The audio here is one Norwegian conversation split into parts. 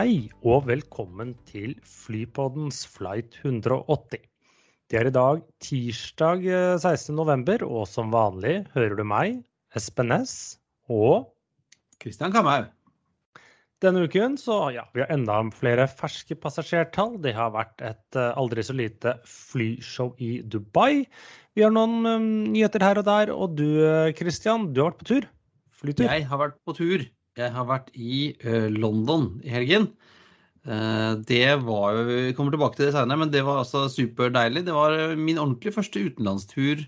Hei og velkommen til Flypoddens flight 180. Det er i dag tirsdag 16.11, og som vanlig hører du meg, Espen Næss, og Kristian Kamhaug. Denne uken så ja, vi har enda flere ferske passasjertall. Det har vært et aldri så lite flyshow i Dubai. Vi har noen um, nyheter her og der, og du Kristian, du har vært på tur? Flytur? Jeg har vært på tur. Jeg har vært i uh, London i helgen. Uh, det var jo Vi kommer tilbake til det senere, men det var altså superdeilig. Det var min ordentlig første utenlandstur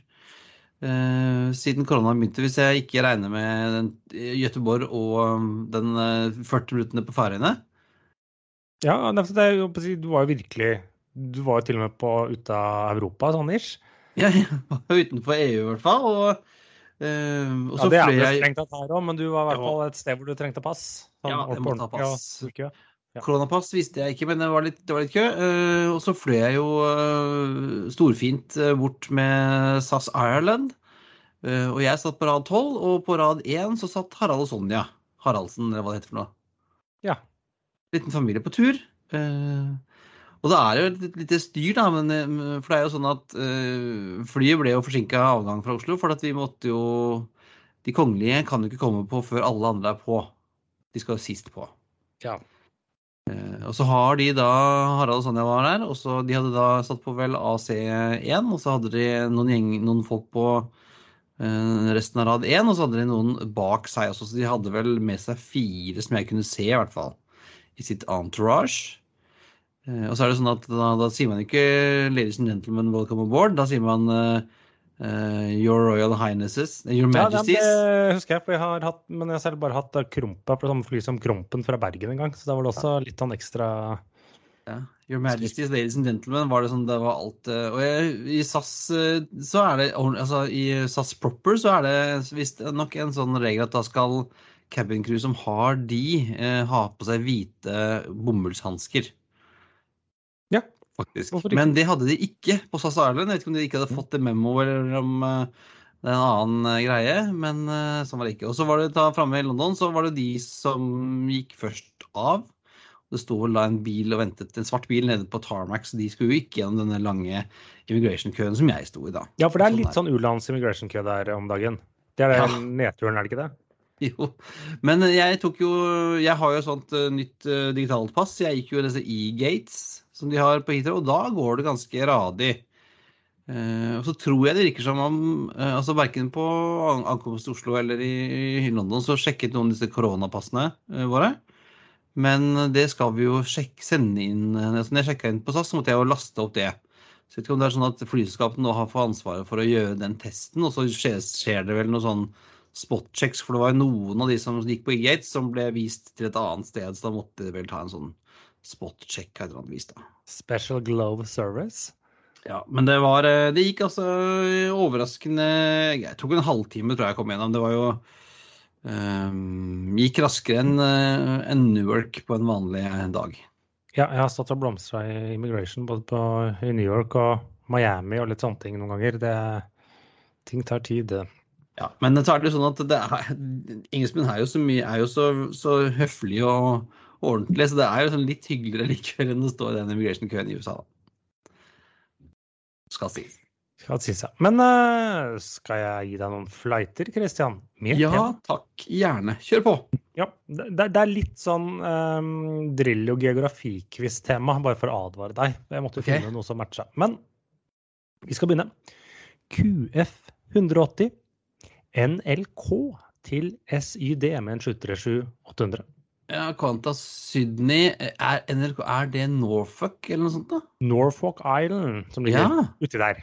siden korona begynte, hvis jeg ikke regner med den, Göteborg og den 40 minuttene på Færøyene. Ja, det er du var jo virkelig Du var jo til og med på ute av Europa, sånn ish. Ja, jeg var utenfor EU i hvert fall. og Uh, ja, det er vel strengt tatt her òg, men du var i hvert fall et sted hvor du trengte pass. Sånn, ja, jeg må ta pass. Ja. Koronapass visste jeg ikke, men det var litt, det var litt kø. Uh, og så fløy jeg jo uh, storfint bort med SAS Ireland. og jeg satt på rad 12, og på rad 1 så satt Harald og Sonja Haraldsen, eller hva det heter for noe. Ja. Liten familie på tur. Uh, og det er jo et lite styr, da, men, eh, for det er jo sånn at uh, flyet ble jo forsinka avgang fra Oslo. For at vi måtte jo De kongelige kan jo ikke komme på før alle andre er på. De skal jo sist på. Ja. Uh, og så har de da Harald og Sonja var der, og så de hadde da satt på vel AC1, og så hadde de noen, gjeng, noen folk på uh, resten av rad 1, og så hadde de noen bak seg også, så de hadde vel med seg fire som jeg kunne se, i hvert fall, i sitt entourage. Og så er det sånn at da, da, sier man ikke 'ladies and gentlemen, welcome aboard'. Da sier man uh, Your Royal Highnesses, Your Majesties. Ja, det husker jeg, for jeg har hatt, men jeg har selv bare hatt Krompa på samme fly som Krompen fra Bergen en gang. Så da var det også litt sånn ekstra ja. Your Majesties, Ladies and Gentlemen, var det sånn det var alt Og jeg, i SAS så er det Altså i SAS proper så er det visst nok en sånn regel at da skal cabin crew som har de, eh, ha på seg hvite bomullshansker faktisk. Men det hadde de ikke på SAS Island. Jeg vet ikke om de ikke hadde fått det memo eller om det er en annen uh, greie, men uh, sånn var det ikke. Og så var det da framme i London, så var det de som gikk først av. Det sto vel da en bil og ventet, en svart bil nede på Tarmac, så de skulle jo ikke gjennom denne lange immigration-køen som jeg sto i da. Ja, for det er litt sånn u-lands immigration-kø der om dagen. Det er det ja. nedturen, er det ikke det? Jo, men jeg tok jo Jeg har jo sånt nytt digitalt pass. Jeg gikk jo disse e-gates som de har på Heathrow, og da går det ganske radig. Uh, og så tror jeg det virker som om uh, altså Verken på ankomst til Oslo eller i, i, London så sjekket noen disse koronapassene uh, våre. Men det skal vi jo sjekke, sende inn. Altså, når jeg sjekka inn på SAS, så måtte jeg jo laste opp det. Så vet ikke om det er sånn at flyselskapene nå har fått ansvaret for å gjøre den testen, og så skjer, skjer det vel noe sånn spot-checks, for det var noen av de som gikk på E-Gates som ble vist til et annet sted, så da måtte de vel ta en sånn spot-check på et eller annet vis. da. Special Glove Service? Ja, men det var eh, Det gikk altså overraskende Jeg tok en halvtime, tror jeg jeg kom gjennom. Det var jo um, Gikk raskere enn eh, en Newark på en vanlig dag. Ja, jeg har stått og blomstra i immigration både på, i New York og Miami og litt sånne ting noen ganger. Det, ting tar tid. Ja, men så er det sånn at det er, engelskmenn er jo så mye, er jo så, så høflige og ordentlig. Så det er jo sånn litt hyggeligere likevel enn å stå i den immigration-køen i USA. Skal sies. Skal sies, ja. Men uh, skal jeg gi deg noen flighter, Christian? Mer ja, tema? takk. Gjerne. Kjør på. Ja, det, det er litt sånn um, drill- og geografikviss-tema, bare for å advare deg. Jeg måtte okay. finne noe som matcha. Men vi skal begynne. QF 180 NLK til SYD med en 737-800. Ja, Qantas Sydney, er, NRK, er det Norfolk eller noe sånt? da? Norfolk Island, som ligger ja. uti der.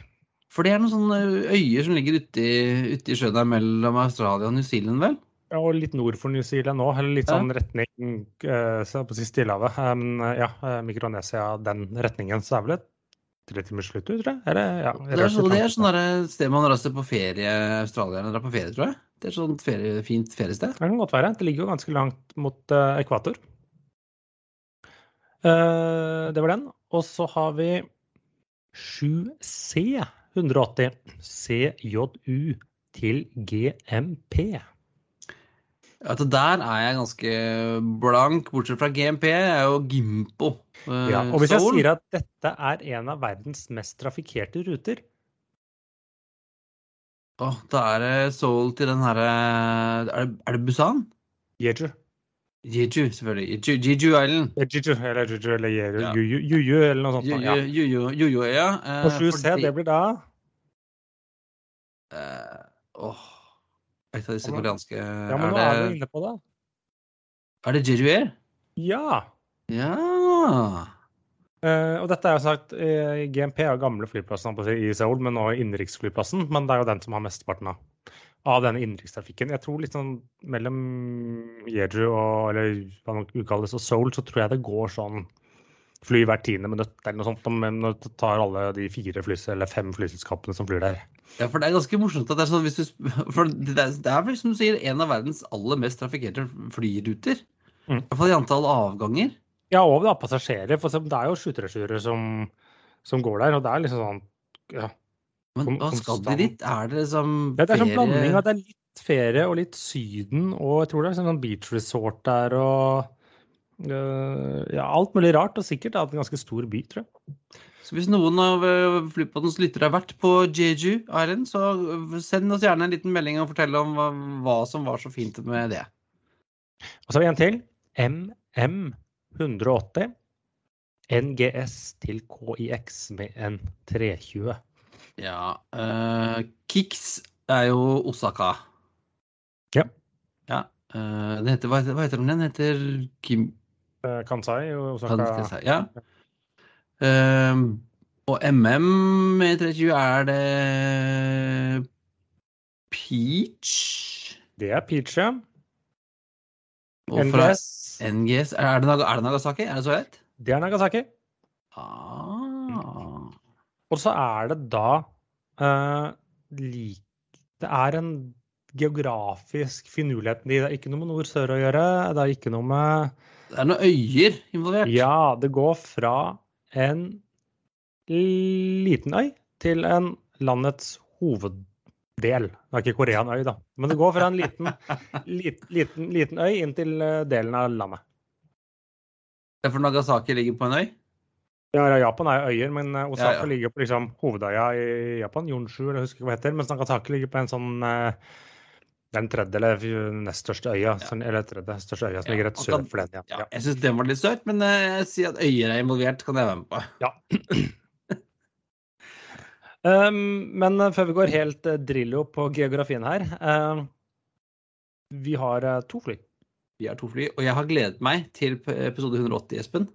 For det er noen sånne øyer som ligger uti, uti sjøen der mellom Australia og New Zealand, vel? Ja, og litt nord for New Zealand òg. eller litt sånn retning uh, på Stillehavet. Um, ja, Mikronesia, den retningen. Så det er vel et tre timers slutt, tror jeg? Eller, ja, det er, så, det er sånn sted man reiser på ferie, australierne drar på ferie, tror jeg. Det er sånt ferie, fint feriested. Det kan godt være. Det ligger jo ganske langt mot uh, ekvator. Uh, det var den. Og så har vi 7C 180 CJU til GMP. Altså der er jeg ganske blank, bortsett fra GMP. Jeg er jo Gimpo. Uh, ja, og hvis jeg sier at dette er en av verdens mest trafikkerte ruter, Oh, da er det Seoul til den herre er, det, er det Busan? Jeju. Jeju, selvfølgelig. Jeju Island. Jeju eller Jeju eller Jeju, ja. Juju eller noe sånt. Ja. Juju, Juju, ja. Uh, Og 7C, det blir da uh, oh, Et av disse koreanske Ja, men er nå det, er du inne på det. Er det Jiruer? Ja. Ja. Uh, og dette er jo sagt, uh, GMP er jo gamle flyplassen i Seoul, men nå innenriksflyplassen. Men det er jo den som har mesteparten av, av denne innenrikstrafikken. Jeg tror litt sånn mellom Jeju og eller hva man kalles, og Seoul, så tror jeg det går sånn fly hvert tiende minutt eller noe sånt. Men det tar alle de fire flys, eller fem flyselskapene som flyr der. Ja, for det er ganske morsomt at det er sånn hvis du For det er, det er som du sier en av verdens aller mest trafikkerte flyruter. Mm. I hvert fall i antall avganger. Ja, og da, passasjerer. For det er jo 737-ere som, som, går der, og det er liksom sånn ja, Men hva skal de dit? Er det liksom ferie? Det er sånn blanding av det er litt ferie og litt Syden, og jeg tror det er sånn beach resort der og Ja, alt mulig rart, og sikkert er det en ganske stor by, tror jeg. Så hvis noen av øh, Flypodens lyttere har vært på Jeju Island, så send oss gjerne en liten melding og fortell om hva, hva som var så fint med det. Og så en til. MM 180. NGS til KIX med en 320. Ja. Uh, Kix er jo Osaka. Ja. ja. Uh, det heter, hva, heter, hva heter den? Den heter Kim... Uh, Kansai og Osaka. Ja. Um, og MM i 320 er det Peach? Det er Peach, ja. NGS NGS Er det, er det Nagasaki? Er det så rett? Det er Nagasaki. Ah. Og så er det da uh, lik Det er en geografisk finurlighet. Det er ikke noe med nord-sør å gjøre. Det er ikke noe med Det er noen øyer involvert? Ja, det går fra en liten øy til en landets hoveddel. Det er ikke Korea en øy, da. Men det går fra en liten, liten, liten øy inn til eh, delen av landet. Det er For Nagasaki ligger på en øy? Ja, Japan er øyer, men eh, Osaka ja, ja. ligger på liksom, hovedøya i Japan. Yonshu, eller jeg husker ikke hva det heter. Mens Nagasaki ligger på en sånn eh, den tredje eller nest største øya, ja. eller tredje største øya som ligger rett sør for den. Ja. Jeg syns den var litt søt, men jeg sier at øyer er involvert, kan jeg være med på. Ja. Um, men eh, før vi går helt uh, Drillo på geografien her uh, Vi har uh, to fly. Vi har to fly, og jeg har gledet meg til episode 180, Espen.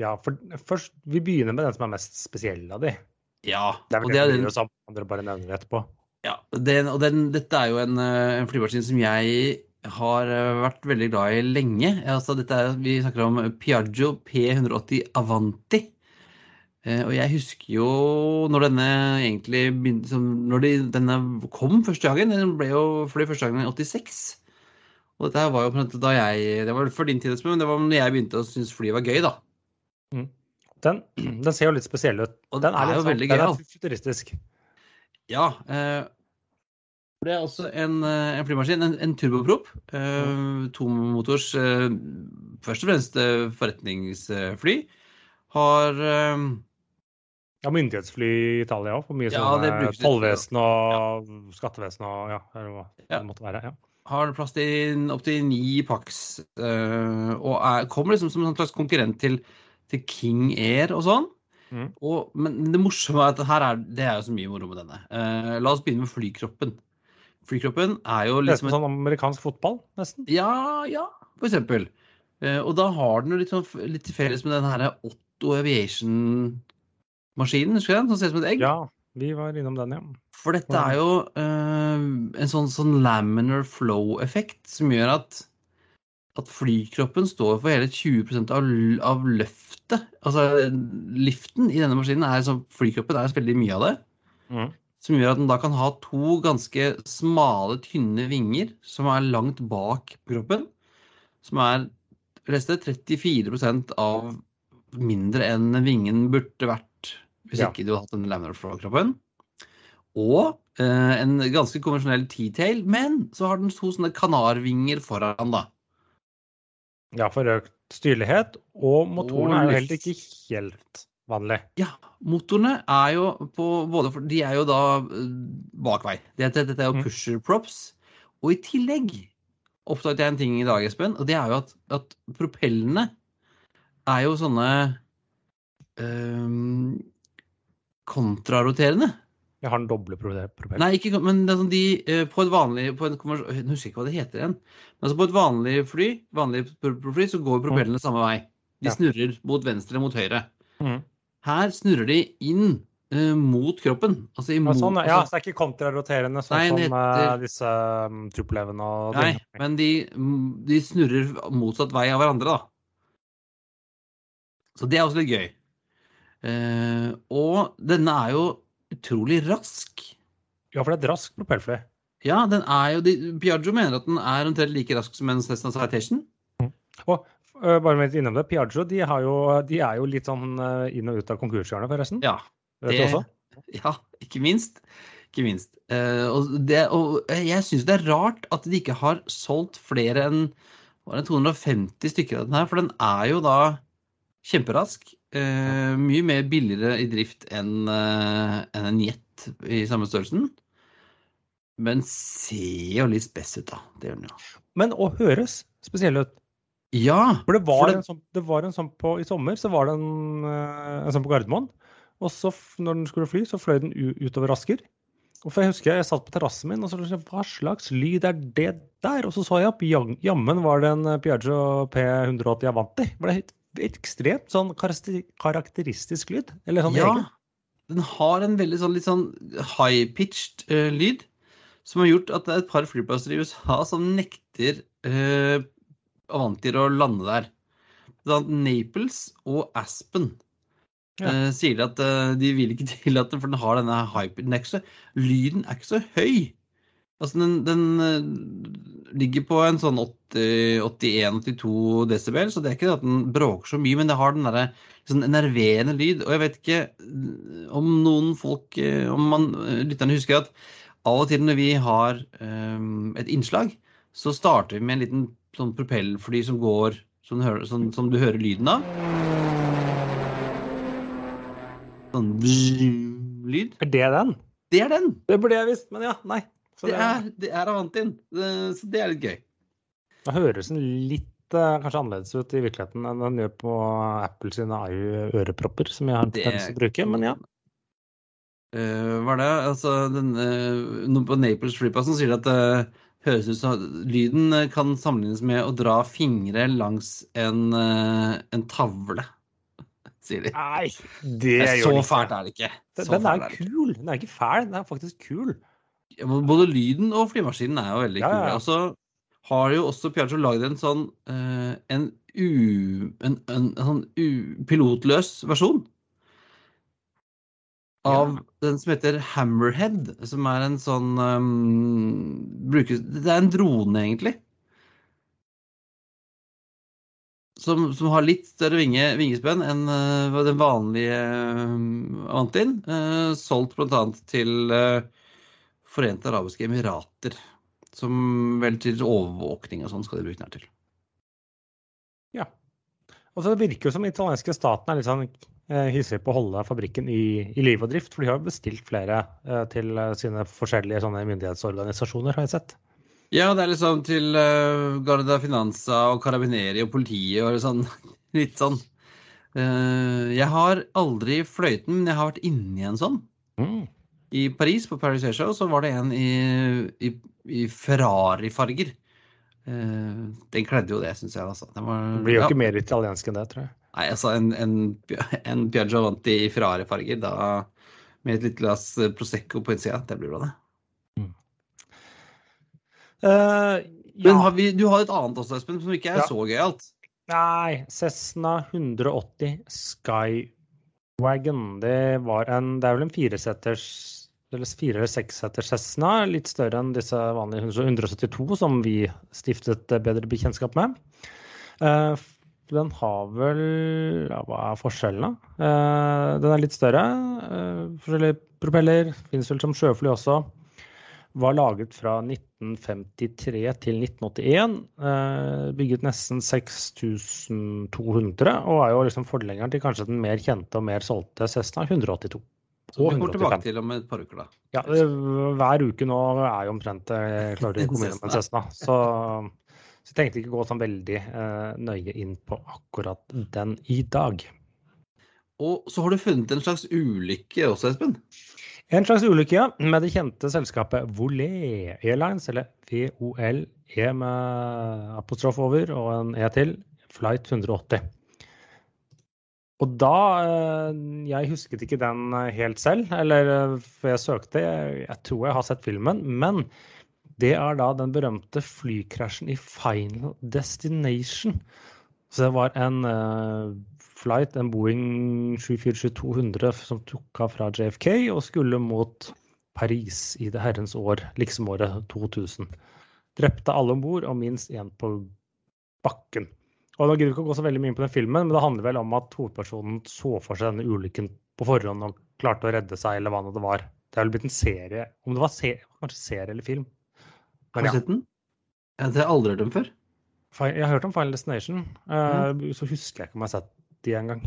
Ja, for først Vi begynner med den som er mest spesiell av de. Ja, det er vel det, det den... andre bare nevner etterpå. Ja, den, og den, dette er jo en, en flymaskin som jeg har vært veldig glad i lenge. Altså, er, vi snakker om Piaggio P180 Avanti. Eh, og jeg husker jo når denne egentlig begynte Når de, denne kom første dagen, den ble jo fløy første dagen i 86. Og dette var jo på en måte da jeg Det var for din tid, men det var da jeg begynte å synes fly var gøy, da. Mm. Den, den, ser jo litt spesiell ut. Og den er, er jo sånn, veldig gøy. Den er futuristisk. Ja. Eh, det er også en, eh, en flymaskin, en, en turboprop. Eh. Tomotors eh, først og fremst eh, forretningsfly. Har eh, ja, myndighetsfly i Italia òg, for mye ja, sånn tollvesen og skattevesen og ja, hva det måtte være. ja. Har plass til opptil ni Pax, uh, og er, kommer liksom som en slags konkurrent til, til King Air og sånn. Mm. Og, men det morsomme er at er, det er jo så mye moro med denne. Uh, la oss begynne med flykroppen. Flykroppen er jo liksom Det er som amerikansk fotball, nesten? Ja, ja, for eksempel. Uh, og da har den jo litt, sånn, litt til felles med den her Otto Aviation maskinen, husker du den? Som ser ut som et egg? Ja, vi var innom den, ja. For dette er jo uh, en sånn, sånn laminar flow-effekt som gjør at, at flykroppen står for hele 20% av, av løftet. Altså liften i denne maskinen er sånn Flykroppen er veldig mye av det. Mm. Som gjør at den da kan ha to ganske smale, tynne vinger som er langt bak kroppen. Som er restet 34% av mindre enn vingen burde vært hvis Ja. ikke du hadde hatt den laminar flow-kroppen. Og eh, en ganske konvensjonell T-tail, men så har den to sånne kanarvinger foran, da. Ja, for økt styrlighet. Og motoren Og er jo heller ikke helt vanlig. Ja, motorene er jo på både for, De er jo da eh, bakvei. Dette, dette er jo Mm. pusher props. Og i tillegg oppdaget jeg en ting i dag, Espen, og det er jo at, at propellene er jo sånne um, kontraroterende. Jeg har den doble pro- Nei, ikke, men det er sånn de eh, på et vanlig på en, Jeg husker ikke hva det heter igjen. Men altså på et vanlig fly, vanlig fly, så går propellene samme vei. De Ja. snurrer mot venstre, mot høyre. Mm. Her snurrer de inn uh, mot kroppen. Altså Ja, sånn, ja, altså, så det er ikke kontraroterende sånn Nei, som heter- eh, disse um, Tupoleven og Nei, men de, mm, de snurrer motsatt vei av hverandre, da. Så det er også litt gøy. Uh, og denne er jo utrolig rask. Ja, for det er et raskt propellfly. Ja, den er jo de, Piaggio mener at den er omtrent like rask som en Cessna Citation. Og uh, bare litt innom det, Piaggio de, har jo, de er jo litt sånn uh, inn og ut av konkurshjørnet, forresten. Ja, det- Ja, ikke minst. Ikke minst. Uh, og, det, og jeg syns det er rart at de ikke har solgt flere enn 250 stykker av den her, for den er jo da kjemperask. Eh, mye mer billigere i drift enn eh, en, en jet i samme størrelsen. Men ser jo litt spess ut, da. Det gjør den jo. Men å høres spesiell ut. Ja! For det var, For det- en sånn, det var en sånn på I sommer så var det en, øh, en sånn på Gardermoen. Og så når den skulle fly, så fløy den utover Asker. Og for jeg husker jeg satt på terrassen min og så tenkte jeg, hva slags lyd er det der? Og så så jeg opp, jammen var det en eh, Piaggio P180 Avanti. Det ble et, ekstremt sånn karakteristisk lyd. Eller sånn Ja, egen. den har en veldig sånn litt sånn high-pitched uh, lyd. Som har gjort at det er et par flyplasser i USA som nekter uh, Avantier å lande der. Blant Naples og Aspen Ja. eh, sier de at eh, de vil ikke tillate for den har denne hype den er ikke så, Lyden er ikke så høy. Altså den, den eh, ligger på en sånn 81-82 desibel, så det er ikke at den bråker så mye, men det har den derre sånn enerverende lyd. Og jeg vet ikke eh, om noen folk eh, Om man, lytterne husker at av og til når vi har um, et innslag, så starter vi med en liten sånn propellfly som går som du hører, som, som du hører lyden av. Sånn lyd. Er det den? Det er den! Det burde jeg visst, men ja, nei. Så Det er, det er Avantin, Så det er litt gøy. Da høres den litt eh, kanskje annerledes ut i virkeligheten enn den gjør på Apple sine ørepropper, som jeg har en Det- tendens til å bruke. Men ja. Uh, hva er det? Altså, den, uh, på Naples flyplassen sier de at det høres ut som Lyden eh, kan sammenlignes med å dra fingre langs en, uh, en tavle, sier de. Nei, det Det er gjør så fælt er det ikke. Den, Så den er er kul. Den er ikke fæl, den er faktisk kul. Ja, Både lyden og flymaskinen er jo veldig Ja, ja, kule. Og så har jo også Piaggio lagd en sånn eh, en, u, en, en, en sånn u, pilotløs versjon. Av den som heter Hammerhead, som er en sånn um, brukes, Det er en drone, egentlig. Som, som har litt større vinge, vingespenn enn uh, den vanlige um, Antin. Uh, solgt bl.a. til eh, Forente arabiske emirater. Som vel til overvåkning og sånn skal de bruke den her til. Ja. Og så virker det som den italienske staten er litt sånn eh, hissig på å holde fabrikken i, i liv og drift, for de har jo bestilt flere eh, til eh, sine forskjellige sånne myndighetsorganisasjoner, har jeg sett. Ja, det er liksom til uh, Garda Finanza og Carabinieri og politiet og sånn. Litt sånn. Jeg har aldri fløyten, men jeg har vært inni en sånn. Mm. I Paris, på Paris Air Show, så var det en i, i, i Ferrari-farger. Uh, den kledde jo det, syns jeg. Altså. Den var, Det blir jo ja. ikke mer italiensk enn det, tror jeg. Nei, altså en, en, en Piaggio Vanti i Ferrari-farger, med et lite glass eh, Prosecco på innsida. Det blir bra, det. Uh, Men har vi, du har et annet også, Espen, som ikke er Ja. så gøyalt. Nei, Cessna 180 Skywagon. Det var en Det er vel en fireseters eller fire- eller seksseters Cessna. Litt større enn disse vanlige 172 som vi stiftet bedre bekjentskap med. Eh, den har vel ja, Hva er forskjellen, da? Eh, den er litt større. Forskjellige propeller. Finnes vel som sjøfly også. Var laget fra 1953 til 1981. Eh, bygget nesten 6200, og er jo liksom forlengeren til kanskje den mer kjente og mer solgte Cessna 182. Så vi kommer tilbake til om et par uker, da. Ja, hver uke nå er jo omtrent jeg klarer du å komme innom en Cessna. Så, så jeg tenkte ikke å gå sånn veldig eh, nøye inn på akkurat den i dag. Og så har du funnet en slags ulykke også, Espen. En slags ulykke ja, med det kjente selskapet Volé Airlines, eller VOL, E med apostrof over og en E til, flight 180. Og da eh, Jeg husket ikke den eh, helt selv, eller eh, for jeg søkte. Jeg, tror jeg har sett filmen. Men det er da den berømte flykrasjen i Final Destination. Så det var en flight, en Boeing 747-200 som tok av fra JFK og skulle mot Paris i det herrens år, liksom året 2000. Drepte alle om bord og minst én på bakken. Og da gidder vi ikke å gå så veldig mye inn på den filmen, men det handler vel om at hovedpersonen så for seg denne ulykken på forhånd og klarte å redde seg, eller hva nå det var. Det er vel blitt en serie Om det var se, kanskje serie eller film? Har du ja, sett den? Det har jeg aldri hørt om før. Jeg har hørt om Final Destination. mm. Så husker jeg ikke om jeg har sett de engang.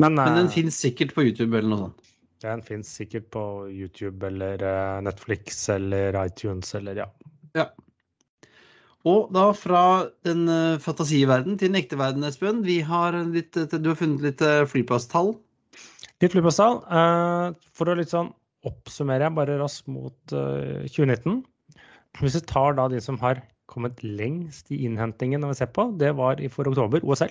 Men, Men den eh, finnes sikkert på YouTube eller noe sånt. den fins sikkert på YouTube eller eh, Netflix eller iTunes eller ja. Ja. Og da fra den fantasiverdenen fantasiverden til den ekte verden, Espen. Vi har litt, eh, du har funnet litt eh, flyplasstall. Litt flyplasstall. eh, For å litt sånn oppsummere bare raskt mot eh, 2019. Hvis vi tar da de som har kommet lengst i innhentingen når vi ser på, det var i for oktober, OSL.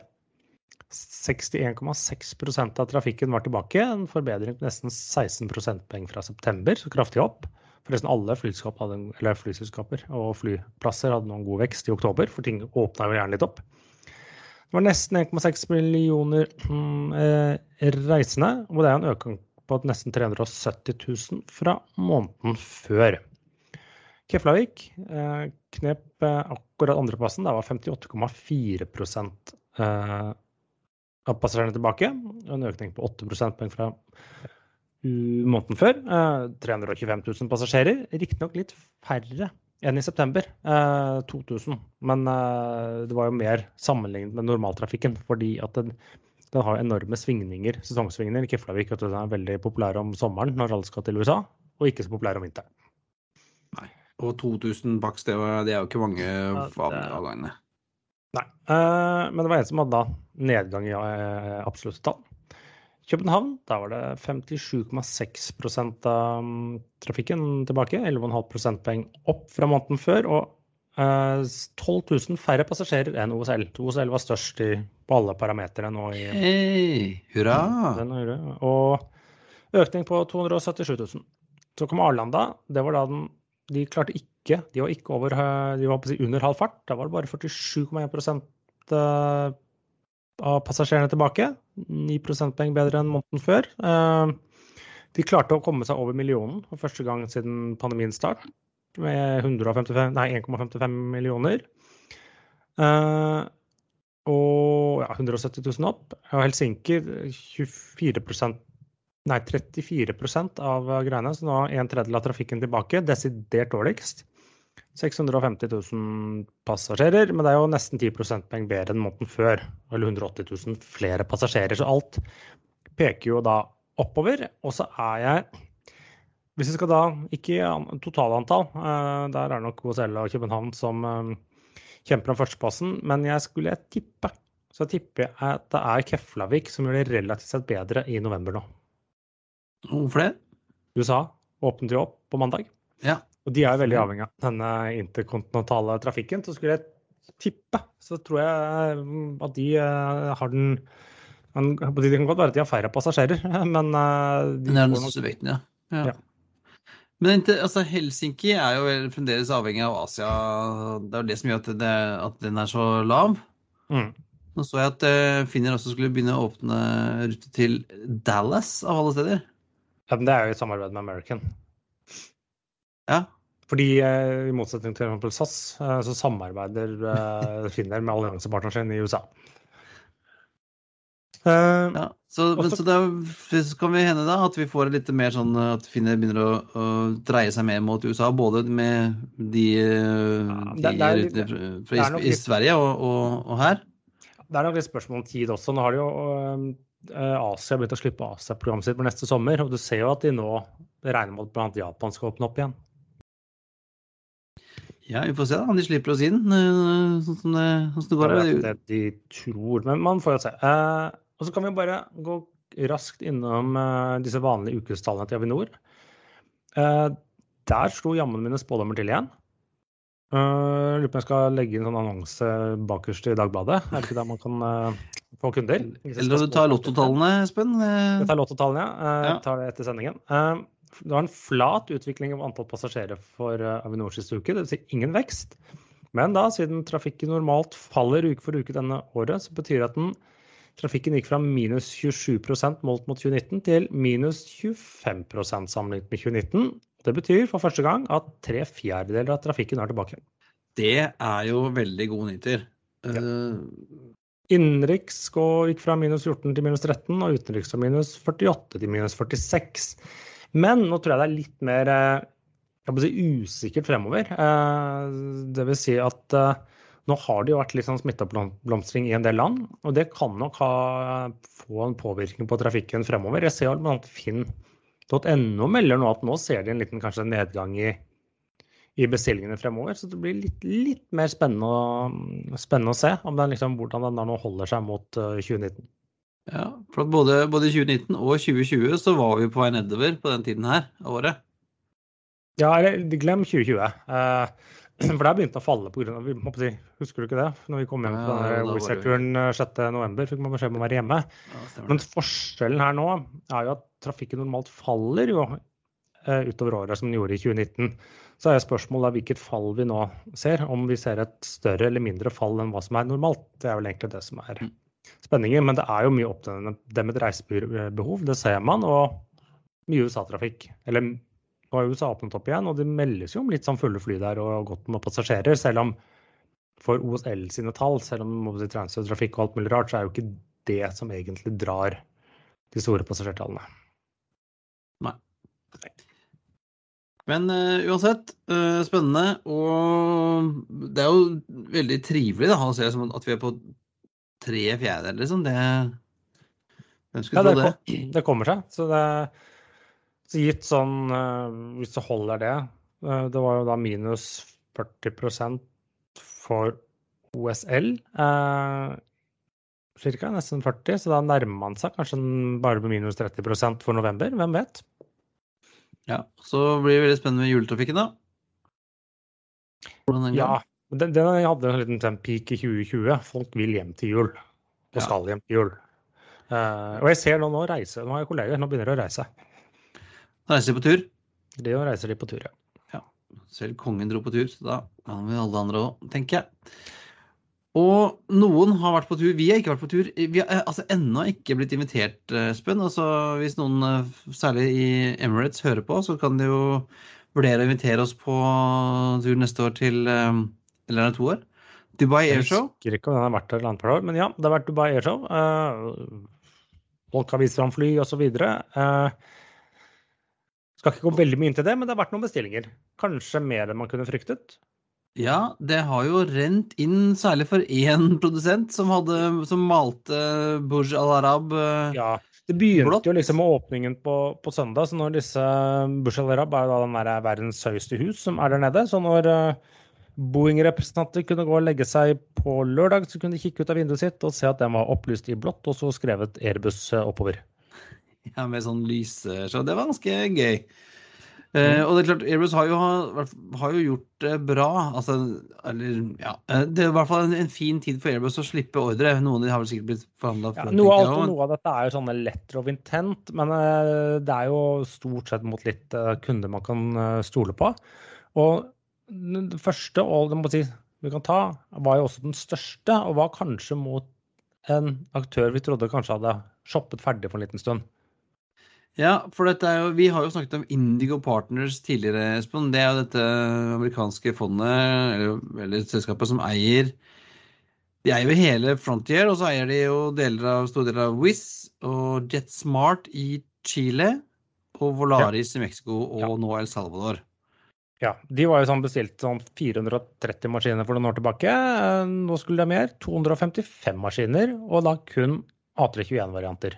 61,6% av trafikken var tilbake, en forbedring på nesten 16 prosentpoeng fra september, så kraftig opp. Forresten alle flyselskap hadde, eller flyselskaper og flyplasser hadde noen god vekst i oktober, for ting åpna jo gjerne litt opp. Det var nesten 1,6 millioner mm, eh, reisende, og det er en økning på nesten 370 000 fra måneden før. Keflavik eh, knep eh, akkurat andreplassen. Der var 58,4% eh, av passasjerene tilbake. En økning på 8 prosentpoeng fra måneden før. Eh, 325 000 passasjerer. Riktignok litt færre enn i september, eh, 2000. Men eh, det var jo mer sammenlignet med normaltrafikken, fordi at den, den har enorme svingninger, sesongsvingninger. Keflavik vet du, den er veldig populær om sommeren når alle skal til USA, og ikke så populær om vinteren. Og 2000 baks, det, det er jo ikke mange avgangene. Nei. Eh, men det var en som hadde da nedgang i eh, absolutte tall. København, der var det 57,6 av mm, trafikken tilbake. 11,5 prosentpoeng opp fra måneden før. Og eh, 12 000 færre passasjerer enn OSL. OSL var størst i, på alle parametere nå i Hei, hurra! den. Og økning på 277 000. Så kom Arlanda. Det var da den De klarte ikke De var ikke over eh, De var på å si under halv fart. Da var det bare 47,1 eh, av passasjerene tilbake. 9 prosentpoeng bedre enn måneden før. Eh, De klarte å komme seg over millionen for første gang siden pandemiens start, med 155 millioner. Eh, og ja, 170 000 opp. Og Helsinki 24% Nei, 34% av greiene, så nå er en tredjedel av trafikken tilbake. Desidert dårligst. 650 000 passasjerer, men det er jo nesten 10 prosentpoeng bedre enn måneden før. Eller 180 000 flere passasjerer. Så alt peker jo da oppover. Og så er jeg Hvis vi skal da ikke totalantall, eh, der er det nok OSL og København som eh, kjemper om førsteplassen, men jeg skulle tippe så tipper jeg at det er Keflavik som gjør det relativt sett bedre i november nå. Hvorfor det? USA åpnet jo opp på mandag, Ja. Og de er veldig avhengig av denne interkontinentale trafikken. Så skulle jeg tippe, så tror jeg mm, at de eh, har den Det kan godt være at de har færre passasjerer, men uh, de Det er største vekten, ja. ja. ja. Men altså, Helsinki er jo fremdeles avhengig av Asia. Det er jo det som gjør at, det, at den er så lav. Mm. Nå så jeg at Finner også skulle begynne å åpne rute til Dallas, av alle steder. Ja, men Det er jo i samarbeid med American. Ja. Fordi uh, i motsetning til f.eks. SAS, uh, så samarbeider Finner med alliansepartneren sin i USA. Uh, ja, så, men, så da så kan vi hende da at vi får litt mer sånn at Finner begynner å, å dreie seg mer mot USA, både med de, de ja, rutene fra i, i, Sverige og, og, og, her. Det er nok litt spørsmål om tid også. Nå har de jo uh, Asia begynt å slippe av seg programmet sitt på neste sommer, og du ser jo at de nå regner med at bl.a. Japan skal åpne opp igjen. Ja, vi får se da, om de slipper oss inn, sånn som det, sånn det går. Det er det de tror, men man får jo se. Eh, og så kan vi bare gå raskt innom eh, disse vanlige ukestallene til Avinor. Eh, der slo jammen mine spådommer til igjen. Uh, lurer på om jeg skal legge inn sånn annonse bakerst i Dagbladet. Er det ikke der man kan uh, få kunder? Eller du tar lottotallene, Espen? Jeg tar lottotallene, ja. Uh, ja. tar det etter sendingen. Uh, det var en flat utvikling av antall passasjerer for Avinor siste uke, dvs. Si ingen vekst. Men da, siden trafikken normalt faller uke for uke denne året, så betyr det at den Trafikken gikk fra minus 27 målt mot 2019 til minus 25% sammenlignet med 2019. Det betyr for første gang at tre fjerdedeler av trafikken er tilbake. Det er jo veldig gode nyheter. Ja. Uh... Innenriks gikk fra minus 14 til minus 13, og utenriks fra minus 48 til minus 46. Men nå tror jeg det er litt mer eh, si, usikkert fremover. Eh, det vil si at nå har det jo vært litt sånn smitteoppblomstring i en del land, og det kan nok ha, få en påvirkning på trafikken fremover. Jeg ser bl.a. Finn.no melder nå at nå ser de en liten kanskje nedgang i, i bestillingene fremover. Så det blir litt, litt mer spennende, spennende, å se om den, liksom, hvordan den nå holder seg mot 2019. Eh, ja, for både, både 2019 og 2020 så var vi på vei nedover på den tiden her av året. Ja, eller glem 2020. Eh, For det begynte å falle pga. Si, husker du ikke det? Når vi kom hjem fra ja, Wizard-turen 6.11, eh, fikk man beskjed om å være hjemme. Ja, Men forskjellen her nå er jo at trafikken normalt faller jo uh, utover året som den gjorde i 2019. Så er spørsmålet hvilket fall vi nå ser. Om vi ser et større eller mindre fall enn hva som er normalt. Det er vel egentlig det som er spenningen. Men det er jo mye oppdemmet reisebehov, det ser man. Og mye USA-trafikk. Eller nå har USA åpnet opp igjen, og det meldes jo om litt sånn fulle fly der og godt med passasjerer. Selv om for OSL sine tall, selv om si, transfertrafikk og alt mulig rart, så er jo ikke det som egentlig drar de store passasjertallene. Nei. Men uh, uansett, uh, spennende. Og det er jo veldig trivelig da, å se at vi er på tre fjerdedeler, liksom. Det ja, tro det? Det kommer seg. Så det så gitt sånn, eh, hvis du holder det eh, Det var jo da minus 40% for OSL. Eh, cirka, nesten 40, så da nærmer man seg kanskje bare med minus 30% for november. Hvem vet? Ja, Så blir det veldig spennende med juletrafikken, da. Hvordan den går? Ja, den, den hadde en liten peak i 2020. Folk vil hjem til jul. Og skal hjem til jul. Uh, og jeg ser nå, nå reiser, nå har jeg kolleger, nå begynner de å reise. Reiser de på tur? Det å reiser de på tur, ja. ja. Selv kongen dro på tur, så da kan vi alle andre òg, tenker jeg. Og noen har vært på tur. Vi har ikke vært på tur. Vi har altså, ennå ikke blitt invitert, eh, Espen. Altså, hvis noen, eh, særlig i Emirates, hører på, så kan de jo vurdere å invitere oss på tur neste år til eh, Eller er det to år? Dubai Airshow. Jeg husker ikke om den har vært der et par år, men ja, det har vært Dubai Airshow. folk har vist fram fly osv. Uh, skal ikke gå veldig mye inn til det, men det har vært noen bestillinger. Kanskje mer enn man kunne fryktet? Ja, det har jo rent inn særlig for én produsent som, hadde, som malte Burj Al Arab blått. ja, det begynte blått. jo liksom med åpningen på, på, søndag. så når disse Burj Al Arab er jo da den der verdens høyeste hus som er der nede. Så når uh, Boeing-representanter kunne gå og legge seg på lørdag, så kunne de kikke ut av vinduet sitt og se at den var opplyst i blått, og så skrevet Airbus oppover. Ja, med sånn lysshow. Det var ganske gøy. Eh, og det er klart, Airbus har jo, har jo gjort det bra. Altså, eller, ja, eh, det er i hvert fall en, en, fin tid for Airbus å slippe ordre. Noen av de har vel sikkert blitt forhandla ja, noe, av, noe av dette er jo sånne letter of intent, men eh, det er jo stort sett mot litt eh, kunder man kan stole på. Og det første, og den si, vi kan ta, var jo også den største, og var kanskje mot en aktør vi trodde kanskje hadde shoppet ferdig for en liten stund. Ja, for er jo, vi har jo snakket om Indigo Partners tidligere, Espen. Det er jo dette amerikanske fondet, eller, eller selskapet, som eier De eier jo hele Frontier, og så eier de jo deler av, store deler av Wizz og JetSmart i Chile og Volaris ja. i Mexico og ja. nå El Salvador. Ja, de var jo sånn bestilt sånn 430 maskiner for noen år tilbake. Nå skulle de ha mer. 255 maskiner, og da kun A321-varianter.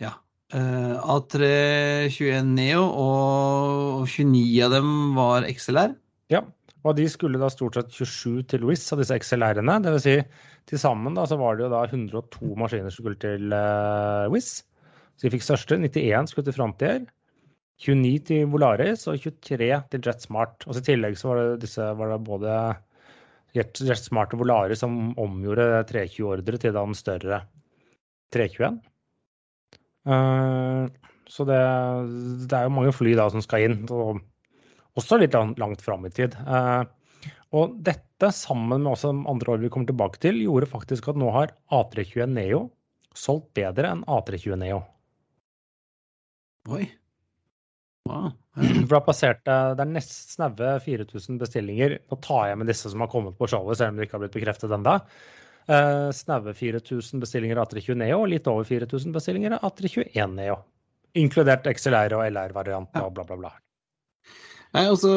Ja. A321 Neo, og 29 av dem var XLR. Ja, og de skulle da stort sett 27 til Louis av disse XLR-ene. Dvs. Si, til sammen da, så var det jo da 102 maskiner som skulle til uh, Wizz. Så de fikk største. 91 skulle til Frontier. 29 til Volaris og 23 til JetSmart. Og I tillegg så var det, disse, var det både JetSmart og Volaris som omgjorde 320-ordre til den større 321. Uh, så det, det, er jo mange fly da som skal inn, og også litt langt fram i tid. Uh, og dette, sammen med også andre år vi kommer tilbake til, gjorde faktisk at nå har A321 Neo solgt bedre enn A320 Neo. Oi. Wow. For det, passerte, det er nest snaue 4000 bestillinger. Nå tar jeg med disse som har kommet på showet, selv om det ikke har blitt bekreftet ennå. Uh, snaue 4000 bestillinger av Atri 20 Neo og litt over 4000 bestillinger av Atri 21 Neo. Inkludert XLR og LR-variant og bla, bla, bla. Nei, altså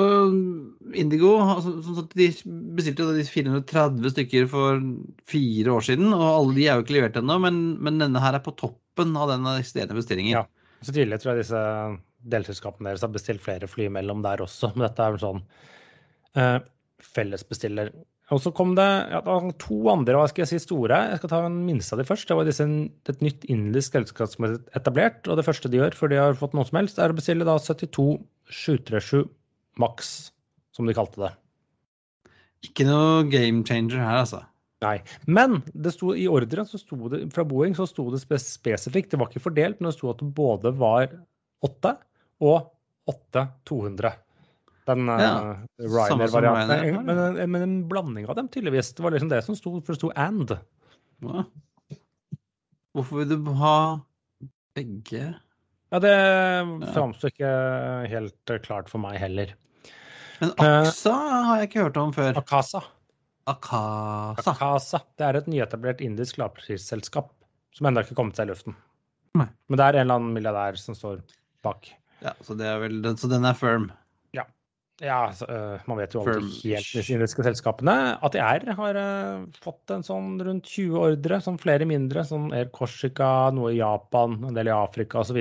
Indigo altså, de bestilte de 430 stykker for fire år siden, og alle de er jo ikke levert ennå, men, men, denne her er på toppen av den eksisterende bestillingen. Ja, så Tidligere tror jeg disse delselskapene deres har bestilt flere fly mellom der også, men dette er vel sånn uh, fellesbestiller. Og så kom det, ja, det to andre hva skal jeg si, store. Jeg skal ta den minste av de først. Det var disse, et nytt indisk selskap som er etablert. Og det første de gjør før de har fått noe som helst, er å bestille da 72 737 Max, som de kalte det. Ikke noe game changer her, altså. Nei. Men det sto, i ordren så sto det, fra Boeing så sto det spesifikt, det var ikke fordelt, men det sto at det både var 8 og 8 200. Den ja, uh, Ryanair-varianten. Men, eh, men, en blanding av dem, tydeligvis. Det var liksom det som sto, for det sto and. Ja. Hvorfor vil du ha begge? Ja, det framstår ikke helt klart for meg heller. Men Aksa uh, har jeg ikke hørt om før. Akasa. Akasa. Akasa. Det er et nyetablert indisk lavprisselskap som ennå ikke har kommet seg i luften. Nei. Men det er en eller annen milliardær som står bak. Ja, Så, vel, så den er firm? Ja, ja så, uh, man vet jo aldri helt de kinesiske selskapene. ATR har uh, fått en sånn rundt 20 ordre, sånn flere mindre. Sånn Air Corsica, noe i Japan, en del i Afrika osv.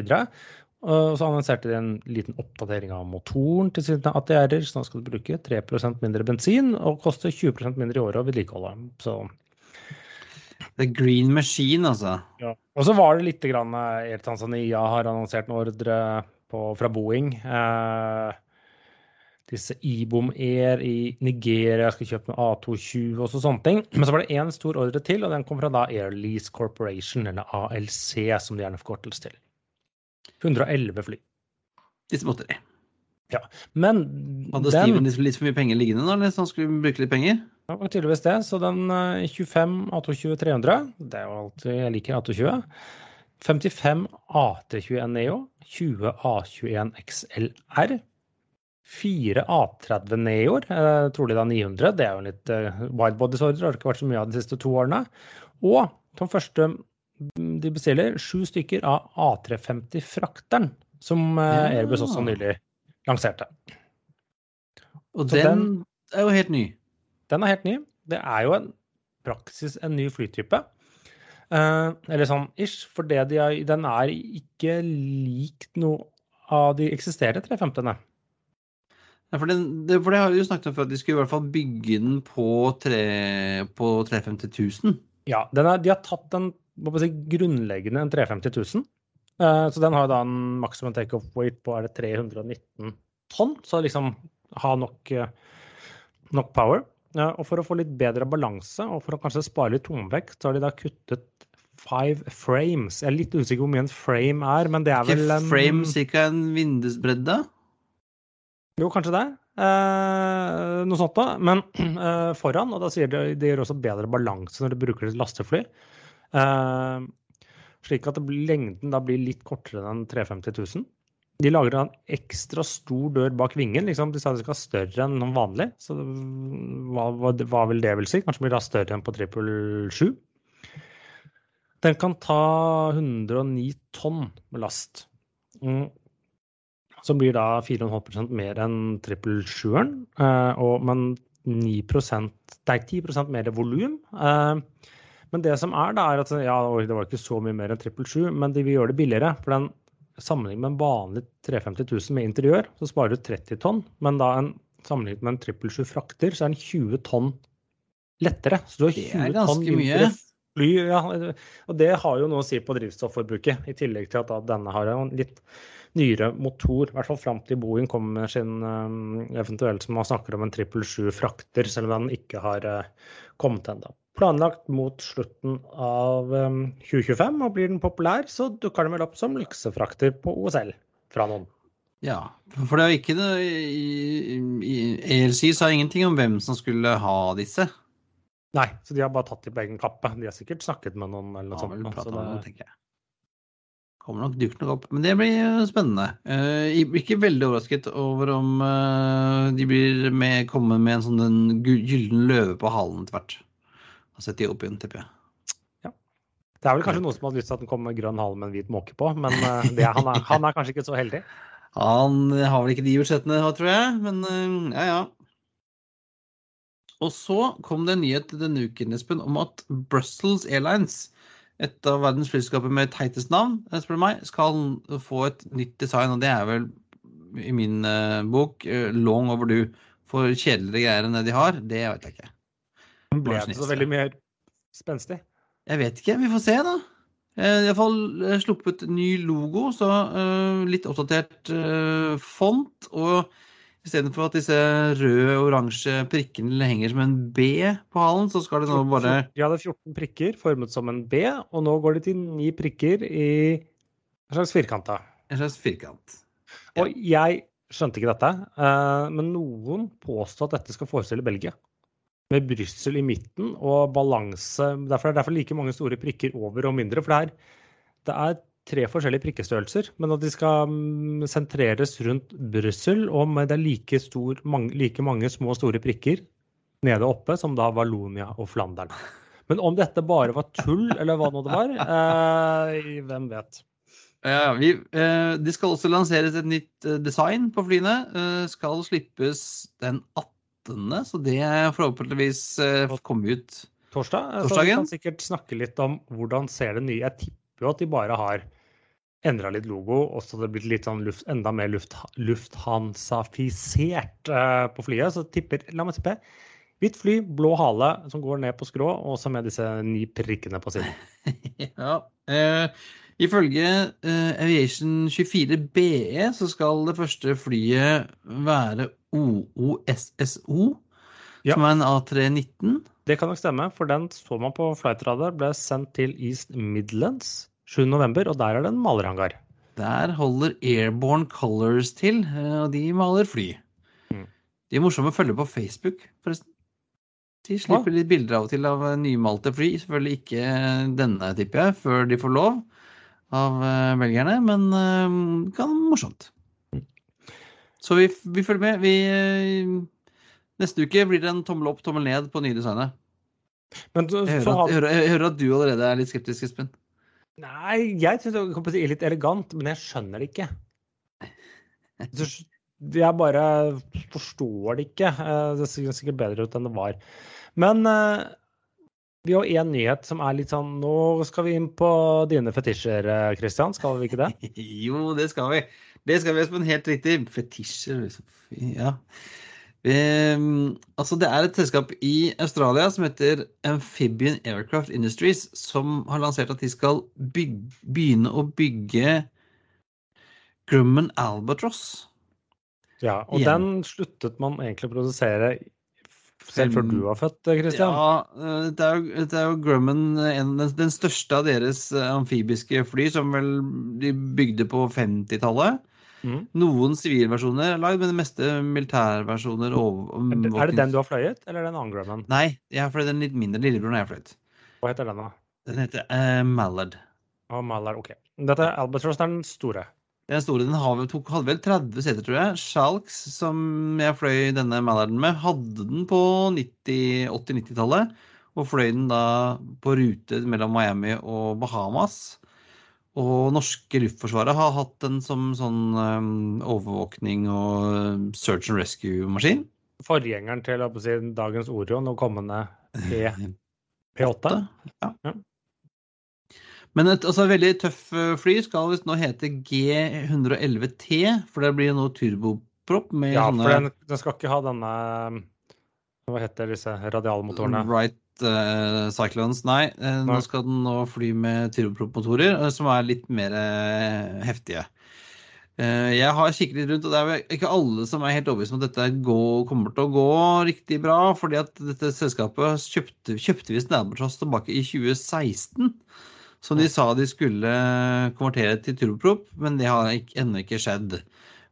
Og så annonserte de en liten oppdatering av motoren til sine ATR-er. Så nå skal de bruke 3 mindre bensin og koste 20% mindre i året å vedlikeholde. Så The Green Machine, altså. Ja. Og så var det litt grann Air Tanzania har annonsert en ordre på, fra Boeing. Eh, disse Ibom Air i Nigeria skal kjøpe med A220 og sånne ting. Men så var det én stor ordre til, og den kom fra da Air Lease Corporation, eller ALC, som det gjerne forkortes til. 111 fly. Disse måtte de. Ja, men Hadde Steven litt for mye penger liggende da, eller så han skulle bruke litt penger? Ja, det var tydeligvis det. Så den 25 A220 300, det er jo alltid Jeg liker A220. 55 A321 Neo, 20 A21 XLR, Fire A30 Neoer, eh, trolig da 900. Det er jo litt eh, widebodies-ordre, det har ikke vært så mye av de siste to årene. Og som første mm, de bestiller, sju stykker av A350-frakteren, som eh, Airbus også nylig lanserte. Og den, den, er jo helt ny? Den er helt ny. Det er jo en praksis en ny flytype. Eh, eller sånn ish, for de er, den er ikke lik noe av de eksisterende 350-ene. Ja, for, det, for, det, har vi jo snakket om før, at de skulle i hvert fall bygge den på, 3, på 350 000. Ja, er, de har tatt den si, grunnleggende en 350 000. Uh, så den har da en maksimum takeoff weight på er det 319 tonn, så liksom ha nok, nok power. Og for å få litt bedre balanse, og for å kanskje spare litt tomvekt, så har de da kuttet five frames. Jeg er litt usikker hvor mye en frame er, men det er vel Ikke frame ca. en vindusbredde? Jo, kanskje det. Eh, noe sånt da. Men eh, foran, og da sier de det gjør også bedre balanse når du bruker et lastefly. Eh, slik at blir, lengden da blir litt kortere enn 350 000. De lager en ekstra stor dør bak vingen. Liksom. De sa de skal være større enn vanlig. Så hva, hva, hva, vil det vil si? Kanskje blir det større enn på 777. Den kan ta 109 tonn med last. Mm. Som blir da 4,5% mer enn 777-eren. Eh, men 9 nei, 10% mer volum. Eh, men det som er, da, er at ja, det var ikke så mye mer enn 777, men de vil gjøre det billigere. for den sammenlignet med en vanlig 350 000 med interiør, så sparer du 30 tonn. Men da en, sammenlignet med en 777 frakter, så er den 20 tonn lettere. Så du har 20 tonn mindre fly. Ja, og det har jo noe å si på drivstofforbruket, i tillegg til at denne har en litt nyere motor. I hvert fall fram til Boeing kommer med sin um, eventuelt som man snakker om en 777 frakter, selv om den ikke har uh, kommet ennå planlagt mot slutten av 2025. Um, og blir den populær, så dukker den vel opp som lyksefrakter på OSL fra noen. Ja, for det er jo ikke det i, ELC sa ingenting om hvem som skulle ha disse. Nei, så de har bare tatt dem på egen kappe. De har sikkert snakket med noen eller noe ja, sånt. Så det... Kommer nok dukker nok opp. Men det blir spennende. Uh, ikke veldig overrasket over om uh, de blir med, kommer med en sånn gyllen løve på halen etter hvert og setter de opp igjen, tipper jeg. Ja. Det er vel kanskje noen som hadde lyst til at den kom med grønn hale med en hvit måke på, men eh, det, han, er, han, er, kanskje ikke så heldig? Han har vel ikke de budsjettene, tror jeg, men eh, ja, ja. Og så kom det en nyhet denne uken Espen, om at Brussels Airlines, et av verdens flyselskaper med teitest navn, eh, spør meg, skal få et nytt design. Og det er vel i min uh, bok uh, long overdue. For kjedeligere greier enn det de har, det vet jeg ikke. Ble det så veldig mer spenstig? Jeg vet ikke. Vi får se, da. Iallfall sluppet ny logo, så uh, litt oppdatert font. Og istedenfor at disse røde oransje prikkene henger som en B på halen, så skal det nå bare De hadde 14 prikker formet som en B, og nå går det til ni prikker i en slags firkant. da. En slags firkant. Ja. Og jeg skjønte ikke dette, uh, men noen påstår at dette skal forestille Belgia med Brussel i midten og balanse. Derfor er det derfor like mange store prikker over og mindre. For det er, det er tre forskjellige prikkestørrelser, men at de skal mm, sentreres rundt Brussel, og med det er like, stor, mange, like mange små og store prikker nede oppe som da Valonia og Flandern. Men om dette bare var tull, eller hva nå det var, eh, hvem vet. Ja, vi, eh, det skal også lanseres et nytt eh, design på flyene. Eh, skal slippes den 18 så det er forhåpentligvis eh, komme ut torsdag. Så vi kan sikkert snakke litt om hvordan ser det nye Jeg tipper jo at de bare har endra litt logo, og så det blitt litt sånn luft, enda mer luft, lufthansafisert uh, på flyet. Så tipper, la meg tippe, hvitt fly, blå hale som går ned på skrå, og så med disse ni prikkene på siden. ja, Uh, Ifølge uh, Aviation 24 BE så skal det første flyet være OOSSO, ja. som er en A319. Det kan nok stemme, for den så man på flightradar ble sendt til East Midlands 7.11., og der er det en malerhangar. Der holder Airborne Colors til, eh, og de maler fly. Mm. De er morsomme å følge på Facebook, forresten. De slipper litt bilder av og til av nymalte fly. Selvfølgelig ikke denne, tipper jeg, før de får lov av velgerne, eh, men uh, kan morsomt. Så vi, vi, følger med. Vi, uh, neste uke blir det en tommel opp, tommel ned på nye designet. Men, jeg, hører at, jeg, hører, jeg, hører at, du allerede er litt skeptisk, Espen. Nei, jeg syns det er litt elegant, men jeg skjønner det ikke. Jeg bare forstår det ikke. Det ser sikkert bedre ut enn det var. Men vi har én nyhet som er litt sånn Nå skal vi inn på dine fetisjer. Eh, skal vi ikke det? jo, det skal vi. Det skal vi, Espen. Helt riktig. Fetisjer, liksom. Ja. Um, altså det er et selskap i Australia som heter Amphibian Aircraft Industries, som har lansert at de skal bygge, begynne å bygge Grumman Albatross. Ja, og Igjen. den sluttet man egentlig å produsere selv før du var født, Christian. Ja, eh, det er jo, det er jo Grumman, en, den, største av deres eh, amfibiske fly, som vel de bygde på 50-tallet. Mhm. Noen sivilversjoner er lagd, men det meste militærversjoner. over- Er det- Er det den du har fløyet, eller er det en annen Grumman? Nei, jeg har fløyet den litt mindre. Lillebroren har jeg fløyet. Hva heter den, da? Den heter uh, Mallard. Å, Mallard, OK. Dette er Albatross, den store. Den store den har tok, hadde vel 30 seter, tror jeg. Shalks, som jeg fløy denne Mallarden med, hadde den på 80-90-tallet. Og fløy den da på rute mellom Miami og Bahamas. Og norske luftforsvaret har hatt den som sånn um, overvåkning og um, search and rescue-maskin. Forgjengeren til si, dagens Orion og kommende P, P8. Ja. Ja. Men et altså, veldig tøff eh, fly skal visst nå hete G111T, for det blir jo nå turbopropp med Ja, for den, den skal ikke ha denne Hva heter disse radialmotorene? Right eh, Cyclones, nei. uh. Nå skal den nå fly med turbopropmotorer, uh, som er litt mer eh, heftige. Eh, jeg har kikket litt rundt, og det er vel ikke alle som er helt overbevist om at dette går, kommer til å gå riktig bra. fordi at dette selskapet kjøpte, kjøpte visst Albatross tilbake i 2016. Som de sa de skulle konvertere til turboprop, men det har ennå ikke skjedd.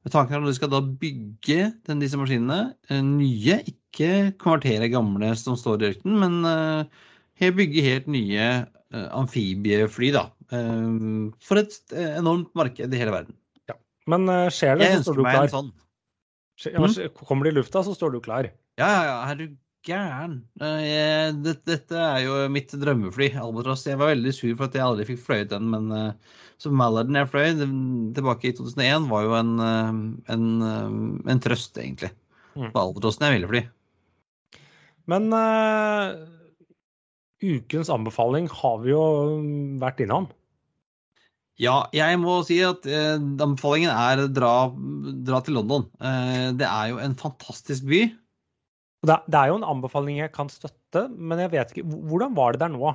Men Tanken at du skal da bygge den, disse maskinene eh, nye, ikke konvertere gamle som står i ørkenen, men uh, bygge helt nye uh, amfibiefly, da. Eh, for et enormt marked i hele verden. Ja. Men skjer det, så står ønsker du meg en klar. sånn. Skje- Kommer det i lufta, så står du klar. Ja, ja, ja, er du gæren? Eh, jeg- det- Dette er jo mitt drømmefly, Albatross. Jeg var veldig sur for at jeg aldri fikk fløyet den, men så Mallarden jeg fløy tilbake i 2001, var jo en, eh, en, eh, en trøst, egentlig. Mm. For Albatrossen jeg ville fly. Men uh, ukens anbefaling har vi jo vært innom. Ja, jeg må si at uh, anbefalingen er dra, dra til London. Uh, det er jo en fantastisk by. Det, det er jo en anbefaling jeg kan støtte, men jeg vet ikke Hvordan var det der nå?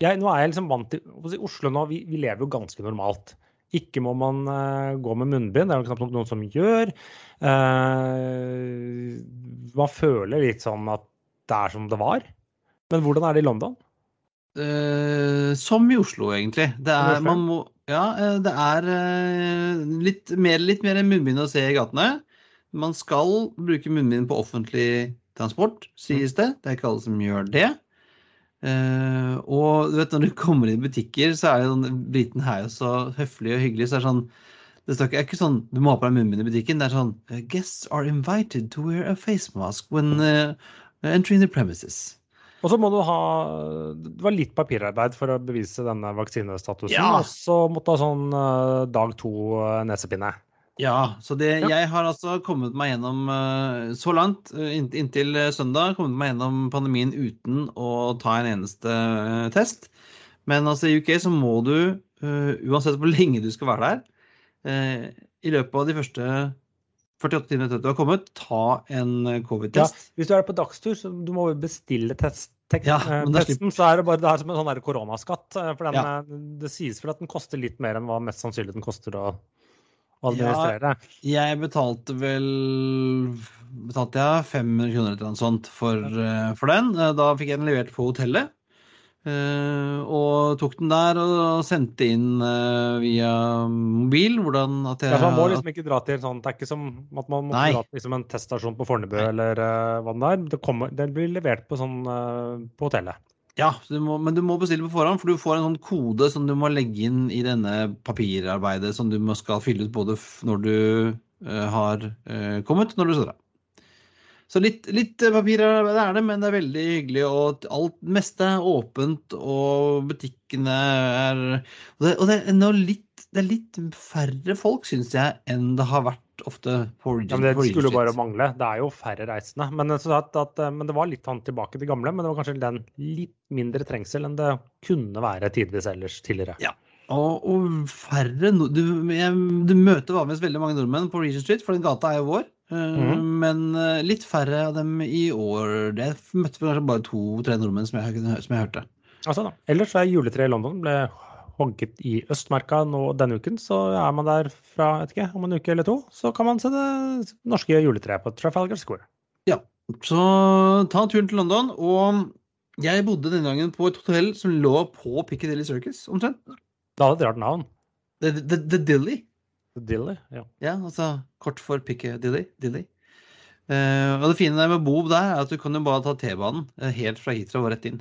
Jeg, nå er jeg liksom vant til si, Oslo nå, vi, vi lever jo ganske normalt. Ikke må man uh, gå med munnbind, det er det knapt noen som gjør. Uh, man føler litt sånn at det er som det var. Men hvordan er det i London? Uh, som i Oslo, egentlig. Det er, man må, ja, det er litt mer, litt mer munnbind å se i gatene. Man skal bruke munnbind på offentlig transport, sies det. Det er ikke alle som gjør det. Eh, og du vet, når du kommer inn i butikker, så er jo sånn, briten her jo så høflig og hyggelig. så er det sånn det er ikke sånn du må ha på deg munnbind i butikken. Det er sånn Guests are invited to wear a face mask when uh, entering the premises. Og så må du ha Det var litt papirarbeid for å bevise denne vaksinestatusen. Ja. Og så måtte du ha sånn eh, dag to eh, nesepinne. Ja, så det, Ja. jeg har altså kommet meg gjennom eh, så langt, eh, inntil eh, søndag, kommet meg gjennom pandemien uten å ta en eneste test. Men altså i UK så må du, uansett hvor lenge du skal være der, i løpet av de første 48 timene etter at du har kommet, ta en covid-test. Hvis du er på dagstur, så du må bestille test. Ja, testen, så er det bare det er som en sånn koronaskatt. For den, Ja. det sies vel at den koster litt mer enn hva mest sannsynlig den koster å å administrere. Jeg betalte vel betalte jeg 500 kroner eller noe sånt for, eh, for den. Eh, Da fikk jeg den levert på hotellet. eh, og tok den der og sendte inn via mobil hvordan at jeg Ja, man må liksom ikke dra til sånn, Det er ikke som at man må Nei. dra til liksom en teststasjon på Fornebu eller hva det er. Det, kommer, det blir levert på, sånn, på hotellet. Ja, du må, men du må bestille på forhånd, for du får en sånn kode som du må legge inn i denne papirarbeidet som du skal fylle ut både når du uh, har uh, kommet, når du skal dra. Så litt, litt eh, papirarbeid er det, men det er veldig hyggelig, og alt det meste er åpent, og butikkene er Og det, og det, er, litt, det er litt færre folk, syns jeg, enn det har vært ofte på Regent, Ja, men det det skulle jo bare mangle. Det er jo færre reisende. Men, så at, at, eh, men det var litt sånn tilbake til gamle, men det var kanskje den litt mindre trengsel enn det kunne være tidvis ellers tidligere. Ja. Og, og færre du, jeg, du møter vanligvis veldig mange nordmenn på Regent Street, for den gata er jo vår. Mhm. Men eh, litt færre av dem i år. Det møtte vi kanskje bare to-tre nordmenn som jeg, som jeg hørte. Altså da. Ellers så er juletreet i London ble hogget i Østmarka nå denne uken, så er man der fra vet ikke, om en uke eller to. Så kan man se det norske juletreet på Trafalgar Square. Ja, så ta turen til London. Og jeg bodde denne gangen på et hotell som lå på Piccadilly Circus, omtrent. Det hadde et rart navn. The, the, the Dilly. The Dilly, ja. Ja, altså kort for Piccadilly. Dilly. Uh, og det fine der med å bo der, er at du kan jo bare ta T-banen uh, helt fra Hitra og rett inn.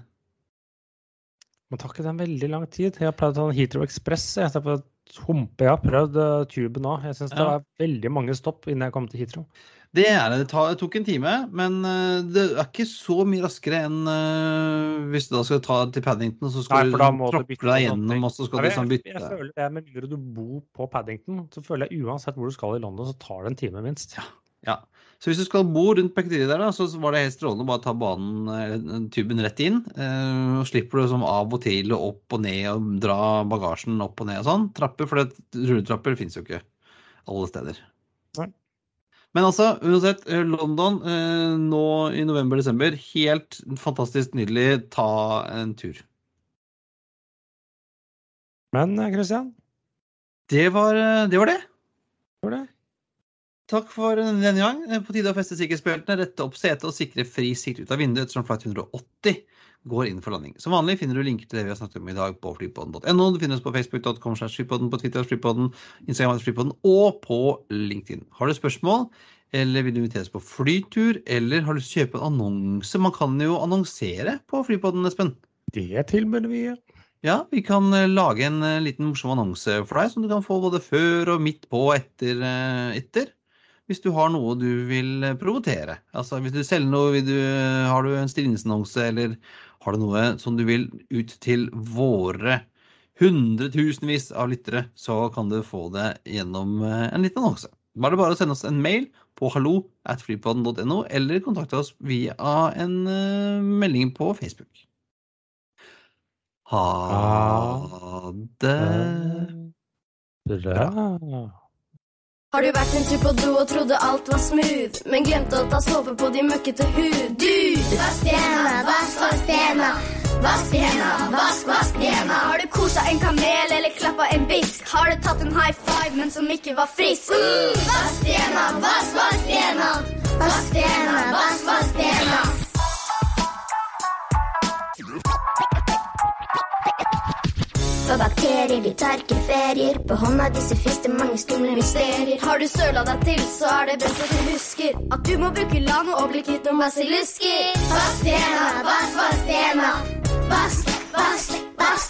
Men tar ikke den veldig lang tid? Jeg har pleid å ta en Heathrow Express. Jeg. Jeg har prøvd uh, tuben òg. Jeg syns det Ja. var veldig mange stopp innen jeg kom til Heathrow. Det er det. Det, tok en time, men uh, det er ikke så mye raskere enn uh, hvis du da skal ta til Paddington, og så skal Nei, du tråkle deg gjennom, og så skal Jeg, du liksom jeg, bytte. jeg føler det, Med mindre du bor på Paddington, så føler jeg uansett hvor du skal i London, så tar det en time minst. Ja, Ja. Så hvis du skal bo rundt Piccadilly der, da, så var det helt strålende å bare ta banen, eh, tuben rett inn. Eh, og slipper du liksom av og til og opp og ned og dra bagasjen opp og ned og sånn. Trapper, for det- rulletrapper fins jo ikke alle steder. Nei. Men altså, uansett, eh, London nå i november-desember, helt fantastisk nydelig. Ta en tur. Men Christian, Det var det. Var det. gjør det? Takk for denne gang. På tide å feste sikkerhetsbeltene, rette opp setet og sikre fri sikt ut av vinduet ettersom flight 180 går inn for landing. Som vanlig finner du linker til det vi har snakket om i dag på flypodden.no. Du finner oss på facebook.com på Twitter flypodden, Instagram flypodden og på LinkedIn. Har du spørsmål, eller vil du inviteres på flytur, eller har du lyst til å kjøpe en annonse? Man kan jo annonsere på Flypodden, Espen. Det tilbyr vi. Ja, vi kan eh, lage en eh, liten morsom annonse for deg, som du kan få både før og midt på og etter. eh, etter hvis du har noe du vil eh, promotere. Altså hvis du selger noe, du, eh, har du en stillingsannonse, eller har du noe som du vil ut til våre hundretusenvis av lyttere, så kan du få det gjennom eh, en liten annonse. Da er det bare å sende oss en mail på hallo at flypodden.no, eller kontakte oss via en melding på Facebook. Ha det. Bra. Har du vært en tur på do og trodde alt var smooth, men glemte å ta såpe på de møkkete hud? Dude! Vask hendene, vask, vask hendene. Vask hendene, vask, vask hendene. Har du kosa en kamel eller klappa en bisk? Har du tatt en high five, men som ikke var frisk? Mm! Vask hendene, vask, vask hendene. Vask hendene, vask, vask de For bakterier de tar ikke ferier. På hånda di det mange skumle mysterier. Har du søla deg til, så er det best at du husker at du må bruke Lano og bli kvitt noen basillusker. Vask de vask, vask de Vask, Vask, vask,